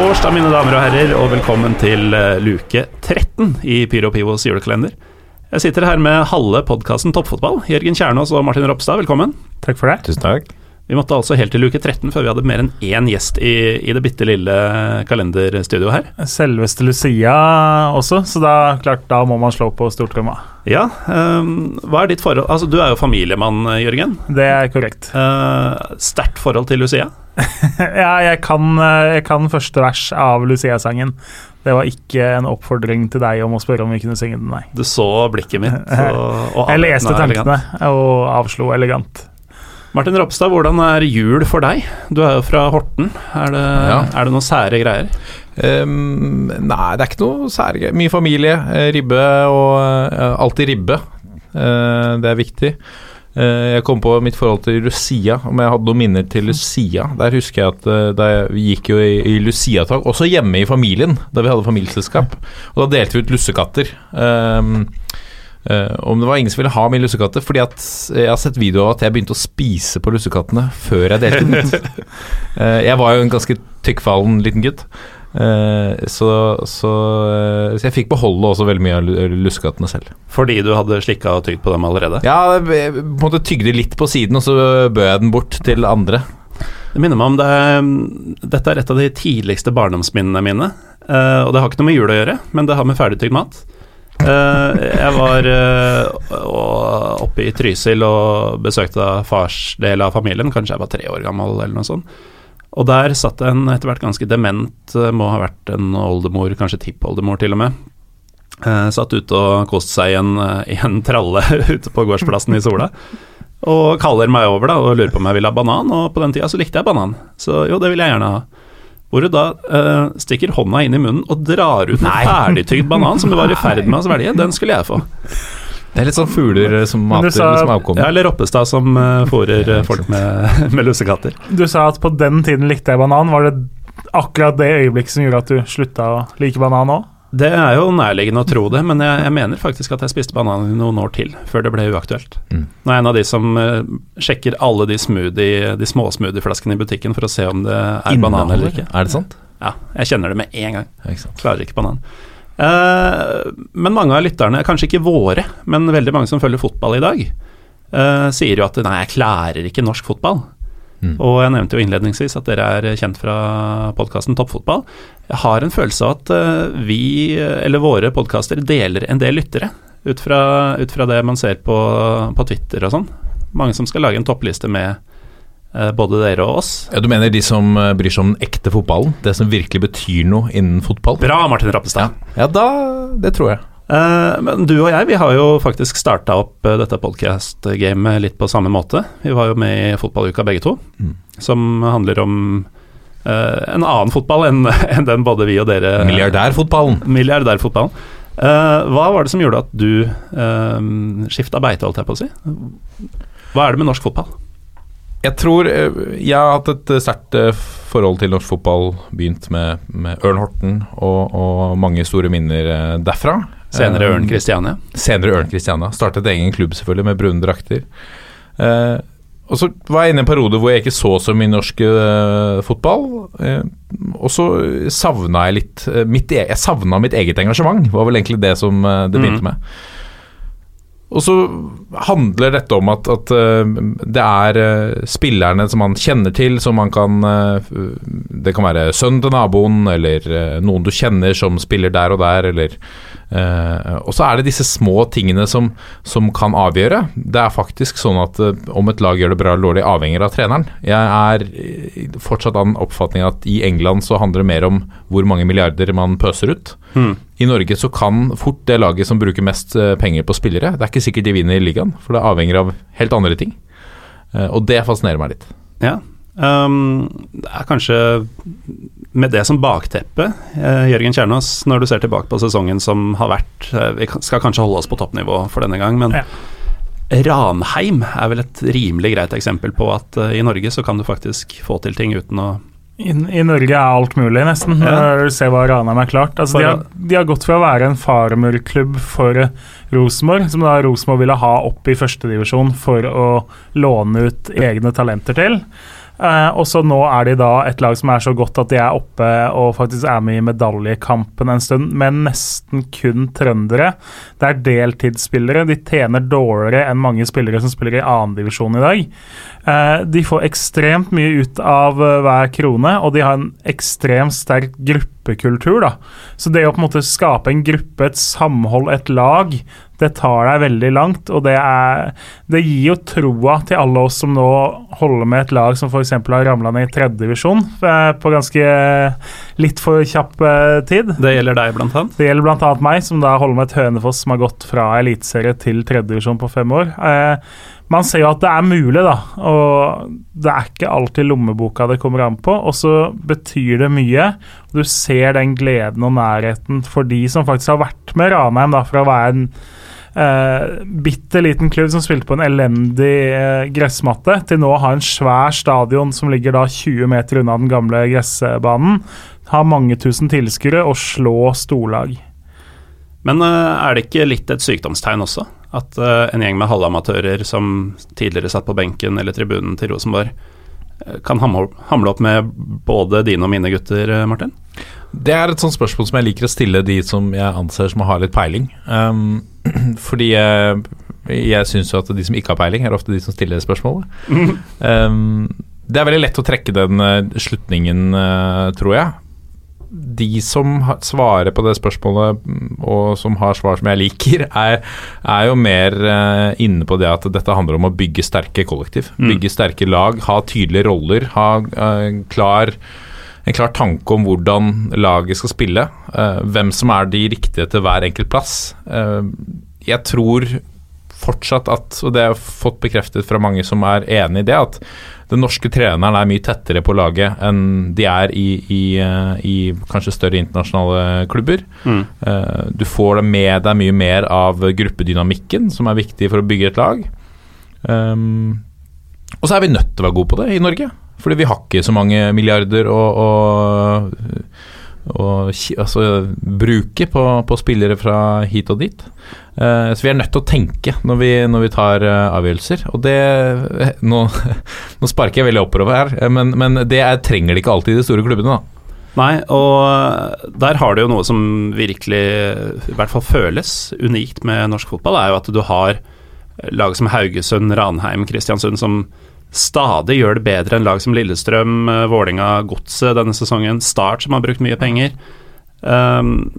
Torsdag, mine damer og herrer, og velkommen til eh, luke 13 i Pyro Pivos julekalender. Jeg sitter her med halve podkasten Toppfotball. Jørgen Kjernås og Martin Ropstad, velkommen. Takk for det. Tusen takk. Vi måtte altså helt til luke 13 før vi hadde mer enn én gjest i, i det bitte lille kalenderstudioet her. Selveste Lucia også, så da, klart, da må man slå på stortromma. Ja, Um, hva er ditt forhold Altså, du er jo familiemann, Jørgen. Det er korrekt. Uh, Sterkt forhold til Lucia. ja, jeg kan, eh, jeg kan første vers av Lucia-sangen. Det var ikke en oppfordring til deg om å spørre om vi kunne synge den, nei. Du så blikket mitt. Og, og Jeg leste tankene og avslo elegant. Martin Ropstad, hvordan er jul for deg? Du er jo fra Horten. Er det, Ja. er det noen sære greier? Um, nei, det er ikke noe særlig. Mye familie, eh, ribbe og uh, alltid ribbe. Uh, det er viktig. Eh, jeg kom på mitt forhold til Lucia, om jeg hadde noen minner til Lucia. Der husker jeg at eh, da vi gikk jo i, i Lucia-tog, også hjemme i familien, da vi hadde familieselskap. Og da delte vi ut lussekatter. Um, om om det var ingen som ville ha min lussekatter, fordi at jeg har sett video av at jeg begynte å spise på lussekattene før jeg delte den ut. Jeg var jo en ganske tykkfallen liten gutt. Eh, så, så, eh, så jeg fikk beholde også veldig mye av lu- selv. Fordi du hadde slikka og tygd på dem allerede? Ja, jeg på en måte tygde litt på siden, og så bød jeg den bort til andre. Det minner meg om det Dette er et av de tidligste barndomsminnene mine. eh, og det har ikke noe med jul å gjøre, men det har med ferdigtygd mat. Jeg var oppe i Trysil og besøkte fars del av familien, kanskje jeg var tre år gammel eller noe sånt. Og der satt en etter hvert ganske dement, eh, må ha vært en oldemor, kanskje tippoldemor til og med. Eh, satt ute og koste seg i en, eh, i en tralle ute på gårdsplassen i Sola. Og kaller meg over da og lurer på om jeg vil ha banan, og på den tida så likte jeg banan. Så jo, det vil jeg gjerne ha. Hvor du da eh, stikker hånda inn i munnen og drar ut en ferdigtygd banan som du var i ferd med å svelge. Den skulle jeg få. Det er litt sånn fugler eh, som mater sa-. Ja, eller Roppestad som uh, fôrer eh, folk med, med lussekatter. Du sa at på den tiden likte jeg banan. Var det akkurat det øyeblikket som gjorde at du slutta å like banan òg? Det er jo nærliggende å tro det, men jeg, jeg mener faktisk at jeg spiste banan i noen år til, før det ble uaktuelt. Mm. Nå er jeg en av de som uh, sjekker alle de, smoothie, de små smoothieflaskene i butikken for å se om det er banan eller ikke. Er det sant? Ja, jeg kjenner det med en gang. Ja, ikke sant. Klarer ikke banan. Eh, men mange av lytterne, kanskje ikke våre, men veldig mange som følger fotball i dag, eh, sier jo at nei, jeg klarer ikke norsk fotball. Mm. Og jeg nevnte jo innledningsvis at dere er kjent fra podkasten Toppfotball. Jeg har en følelse av at eh, vi, eller våre podkaster, deler en del lyttere. Ut fra, ut fra det man ser på, på Twitter og sånn. Mange som skal lage en toppliste med både dere og oss. Ja, du mener de som eh, bryr seg om den ekte fotballen? Det som virkelig betyr noe innen fotball? Bra, Martin Rappestad. Ja, da Det tror jeg. Eh, men du og jeg, vi har jo faktisk starta opp eh, dette podcast-gamet litt på samme måte. Vi var jo med i fotballuka begge to, Mm. som handler om eh, en annen fotball enn en den både vi og dere Milliardærfotballen. Milliardærfotballen. Eh, hva var det som gjorde at du uh, skifta beite, holdt jeg på å si? Hva er det med norsk fotball? Jeg tror eh, jeg har hatt et eh, sterkt eh, forhold til norsk fotball. Begynt med, med Ørn Horten og, og mange store minner derfra. Senere Ørn Kristiania. Senere Ørn Kristiania. Startet egen klubb selvfølgelig med brune drakter. Eh, og så var jeg inne i en periode hvor jeg ikke så så mye norsk eh, fotball. Eh, og så savna jeg litt mitt, e- Jeg savna mitt eget engasjement, var vel egentlig det som det begynte Mhm. med. Og så handler dette om at, at eh, det er eh, spillerne som man kjenner til, som man kan eh, Det kan være sønnen til naboen, eller noen du kjenner som spiller der og der, eller Eh, og så er det disse små tingene som, som kan avgjøre. Det er faktisk sånn at uh, om et lag gjør det bra eller dårlig, avhenger av treneren. Jeg er eh, fortsatt av den oppfatning at i England så handler det mer om hvor mange milliarder man pøser ut. Mm. I Norge så kan fort det laget som bruker mest penger på spillere, det er ikke sikkert de vinner i ligaen, for det avhenger av helt andre ting. Uh, og det fascinerer meg litt. Ja. Um, det er kanskje med det som bakteppe, eh, Jørgen Kjernås, når du ser tilbake på sesongen som har vært eh, Vi skal kanskje holde oss på toppnivå for denne gang, men Ja. Ranheim er vel et rimelig greit eksempel på at eh, i Norge så kan du faktisk få til ting uten å I, I Norge er alt mulig, nesten. Ja. Ser hva Ranheim er klart. Altså, de, har, de har gått fra å være en farmerklubb for eh, Rosenborg, som da Rosenborg ville ha opp i førstedivisjon for å låne ut egne talenter til. Eh, og så nå er de da et lag som er så godt at de er oppe og faktisk er med i medaljekampen en stund, med nesten kun trøndere. Det er deltidsspillere. De tjener dårligere enn mange spillere som spiller i annendivisjon i dag. Eh, de får ekstremt mye ut av eh, hver krone, og de har en ekstremt sterk gruppekultur. da. Så det å på en måte skape en gruppe, et samhold, et lag, det tar deg veldig langt. Og det, er, det gir jo troa til alle oss som nå holder med et lag som f.eks. har ramla ned i tredjedivisjon eh, på ganske litt for kjapp eh, tid. Det gjelder deg, blant annet. Det gjelder bl.a. meg, som da holder med et Hønefoss som har gått fra eliteserie til tredjedivisjon på fem år. Eh, man ser jo at det er mulig, da. Og det er ikke alltid lommeboka det kommer an på. Og så betyr det mye. Du ser den gleden og nærheten for de som faktisk har vært med Ranheim, da, fra å være en eh, bitte liten klubb som spilte på en elendig eh, gressmatte, til nå å ha en svær stadion som ligger da 20 meter unna den gamle gressbanen. Ha mange tusen tilskuere og slå storlag. Men eh, er det ikke litt et sykdomstegn også? At eh, en gjeng med halvamatører som tidligere satt på benken eller tribunen til Rosenborg, eh, kan hamle opp, med både dine og mine gutter, eh, Martin? Det er et sånt spørsmål som jeg liker å stille de som jeg anser som har litt peiling. Um, fordi jeg, jeg syns jo at de som ikke har peiling, er ofte de som stiller spørsmålet. Um, det er veldig lett å trekke den eh, slutningen, eh, tror jeg. De som svarer på det spørsmålet, mm, og som har svar som jeg liker, er, er jo mer eh, inne på det at dette handler om å bygge sterke kollektiv. Bygge sterke lag, ha tydelige roller, ha uh, klar en klar tanke om hvordan laget skal spille. eh, hvem som er de riktige til hver enkelt plass. Eh, jeg tror fortsatt at, og det har jeg fått bekreftet fra mange som er enig i det, at den norske treneren er mye tettere på laget enn de er i, i, eh, i kanskje større internasjonale klubber. Mm. Du får med deg mye mer av gruppedynamikken, som er viktig for å bygge et lag. Um, og så er vi nødt til å være gode på det i Norge. Fordi vi har ikke så mange milliarder å, å, å altså, bruke på, på spillere fra hit og dit. Uh, så vi er nødt til å tenke når vi, når vi tar uh, avgjørelser. Og det Nå, nå sparker jeg veldig oppover her, eh, men, men det er, trenger de ikke alltid i de store klubbene, da. Nei, og der har du jo noe som virkelig, i hvert fall føles unikt med norsk fotball, er jo at du har lag som Haugesund, Ranheim, Kristiansund som stadig gjør det bedre enn lag som Lillestrøm, eh, Vålinga, Godset denne sesongen, Start som har brukt mye penger. Um,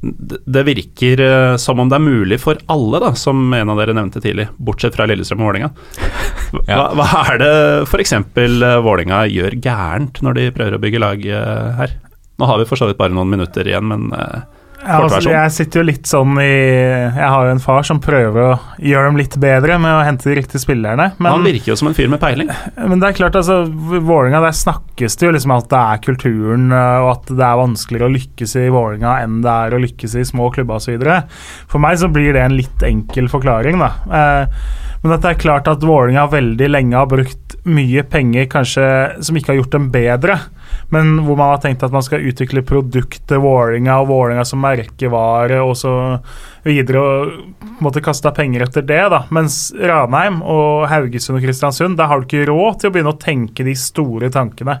det virker eh, som om det er mulig for alle, da, som en av dere nevnte tidlig, bortsett fra Lillestrøm og Vålinga. Hva, hva er det f.eks. Vålinga gjør gærent når de prøver å bygge lag eh, her? Nå har vi for så vidt bare noen minutter igjen, men eh, Ja, altså, jeg sitter jo litt sånn i Jeg har jo en far som prøver å gjøre dem litt bedre med å hente de riktige spillerne. han virker jo som en fyr med peiling. men det er klart, altså Vålinga, der snakkes det jo liksom at det er kulturen, og at det er vanskeligere å lykkes i Vålinga enn det er å lykkes i små klubber osv. For meg så blir det en litt enkel forklaring, da. Eh, men at det er klart at Vålerenga veldig lenge har brukt mye penger kanskje som ikke har gjort dem bedre, men hvor man har tenkt at man skal utvikle produktet Vålerenga og Vålerenga som merkevare og så videre, og måtte kaste penger etter det, da. Mens Ranheim og Haugesund og Kristiansund, der har du ikke råd til å begynne å tenke de store tankene.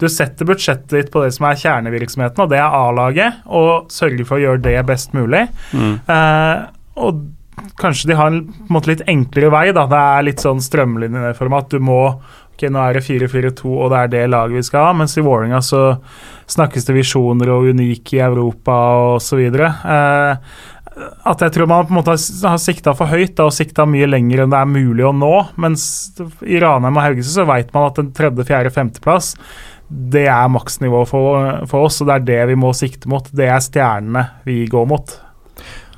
Du setter budsjettet ditt på det som er kjernevirksomheten, og det er A-laget, og sørger for å gjøre det best mulig. Eh, og kanskje de har en, måte litt enklere vei. da, Det er litt sånn strømlinjeformat. Du må ok, Nå er det 4-4-2, og det er det laget vi skal ha. Mens i Vålerenga så snakkes det visjoner og unike i Europa osv. Eh, at jeg tror man på en måte har sikta for høyt da, og sikta mye lenger enn det er mulig å nå. Mens i Ranheim og Haugesund så vet man at en tredje, fjerde, femteplass det er maksnivå for, for oss, og det er det vi må sikte mot. Det er stjernene vi går mot.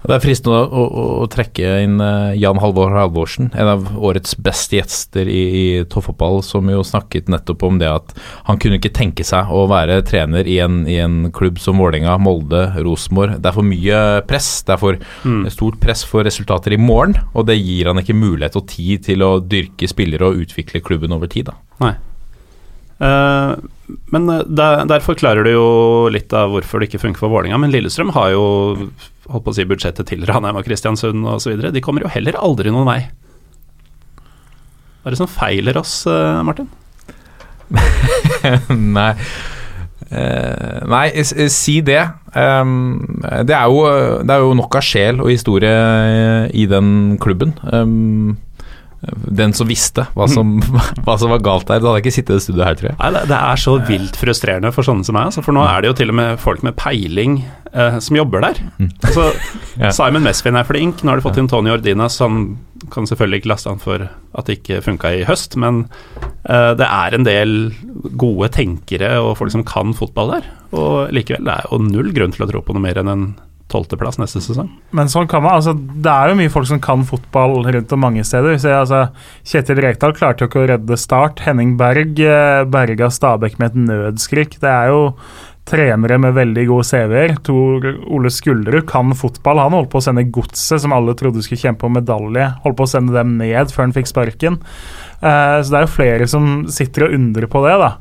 Det er fristende å, å, å, trekke inn uh, Jan Halvor Halvorsen, en av årets beste gjester i, i toppfotball, som jo snakket nettopp om det at han kunne ikke tenke seg å være trener i en, i en klubb som Vålerenga, Molde, Rosenborg. Det er for mye press. Det er for mm. stort press for resultater i morgen, og det gir han ikke mulighet og tid til å dyrke spillere og utvikle klubben over tid. Da. Nei. Uh, men der, der, forklarer du jo litt av hvorfor det ikke funker for Vålinga Men Lillestrøm har jo holdt på å si budsjettet til Ranheim og Kristiansund osv. De kommer jo heller aldri noen vei. Hva er det som feiler oss, uh, Martin? nei uh, Nei, si det. Um, det, er jo, det, er jo, nok av sjel og historie i den klubben. Um, den som visste hva som, hva som, var galt der. Da hadde jeg ikke sittet i det studioet her, tror jeg. Nei, det, er så vilt frustrerende for sånne som meg. Altså, for nå er det jo til og med folk med peiling eh, som jobber der. Mm. Altså. Simon Mesvin er flink. Nå har de fått inn Tony Ordinas. Han kan selvfølgelig ikke laste han for at det ikke funka i høst, men eh, det er en del gode tenkere og folk som kan fotball der. Og likevel, det er jo null grunn til å tro på noe mer enn en tolvteplass neste sesong. Men sånn kan man, altså, det er jo mye folk som kan fotball rundt om mange steder. Så, altså, Kjetil Rekdal klarte jo ikke å redde Start. Henning Berg eh, berga Stabæk med et nødskrik. Det er jo trenere med veldig gode CV-er. Tor Ole Skulderud kan fotball. Han holdt på å sende Godset, som alle trodde skulle kjempe om medalje, holdt på å sende dem ned før han fikk sparken. Eh, så det er jo flere som sitter og undrer på det, da.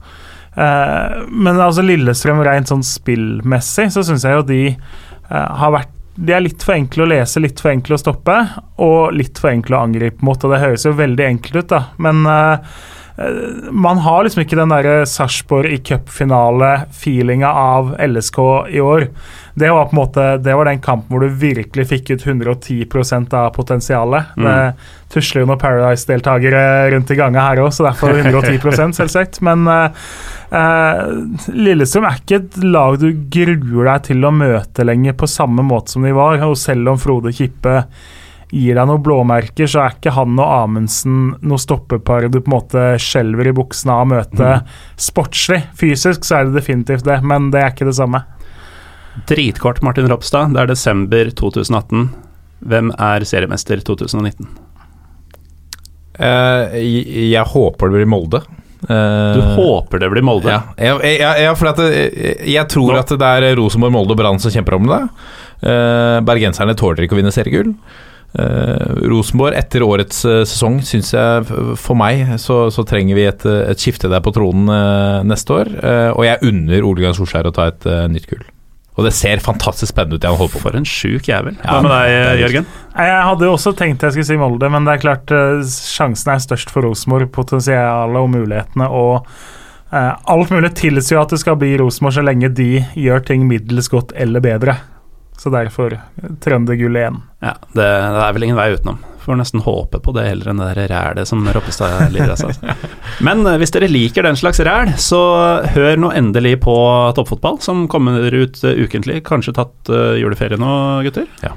Uh, men altså Lillestrøm rent sånn spillmessig, så syns jeg jo de Eh, har vært de er litt for enkle å lese, litt for enkle å stoppe, og litt for enkle å angripe mot. og Det høres jo veldig enkelt ut, da, men uh, man har liksom ikke den derre Sarpsborg i cupfinale-feelinga av LSK i år. Det var på en måte Det var den kampen hvor du virkelig fikk ut 110 av potensialet. Mm. Det tusler jo noen Paradise-deltakere rundt i ganga her òg, så derfor 110% selvsagt. Men uh, uh, Lillestrøm er ikke et lag du gruer deg til å møte lenger på samme måte som de var. Og selv om Frode Kippe gir deg noen blåmerker, så er ikke han og Amundsen noe stoppepar du på en måte skjelver i buksene av å møte mm. sportslig. Fysisk så er det definitivt det, men det er ikke det samme. Dritkort, Martin Ropstad. Det er desember 2018. Hvem er seriemester 2019? Uh, eh, jeg, jeg, håper det blir Molde. Uh, du håper det blir Molde? Ja, jeg, jeg, jeg, for jeg, jeg tror Nå. at det er Rosenborg, Molde og Brann som kjemper om det. Uh, bergenserne tåler ikke å vinne seriegull. Uh, Rosenborg etter årets uh, sesong syns jeg for meg så, så, trenger vi et, et skifte der på tronen uh, neste år. og jeg unner Ole Gunnar Solskjær å ta et nytt gull. Og det ser fantastisk spennende ut. Jeg på. For en sjuk jævel. Hva med deg, Jørgen? Jeg hadde jo også tenkt jeg skulle si Molde, men det er klart sjansen er størst for Rosenborg. Potensialet og mulighetene og alt mulig tilsier at det skal bli Rosenborg så lenge de gjør ting middels godt eller bedre. Så derfor trøndergull igjen. Ja, det, det, er vel ingen vei utenom. Får nesten håpe på det heller enn det rælet som Roppestad lider av. Altså. Men eh, hvis dere liker den slags ræl, så hør nå endelig på Toppfotball, som kommer ut uh, ukentlig. Kanskje tatt uh, juleferie nå, gutter? Ja.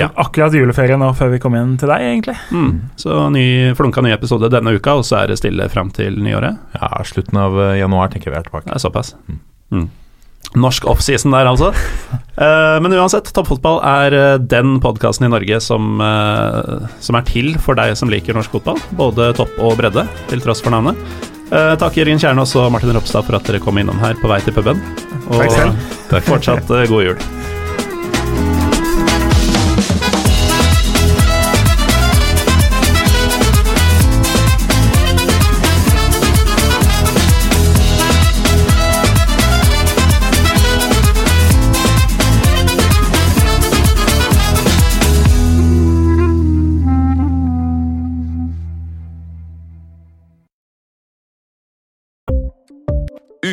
Ja. Akkurat juleferie nå før vi kom inn til deg, egentlig. Mm. Så ny, flunka ny episode denne uka, og så er det stille fram til nyåret? Ja, slutten av januar tenker vi er tilbake. Det er såpass. Mm. Mm. Norsk offseason der, altså. uh, men uansett, toppfotball er uh, den podkasten i Norge som, uh, som, er til for deg som liker norsk fotball. Både topp og bredde, til tross for navnet. takk Jørgen Kjernås og Martin Ropstad for at dere kom innom her på vei til puben. Og fortsatt god jul.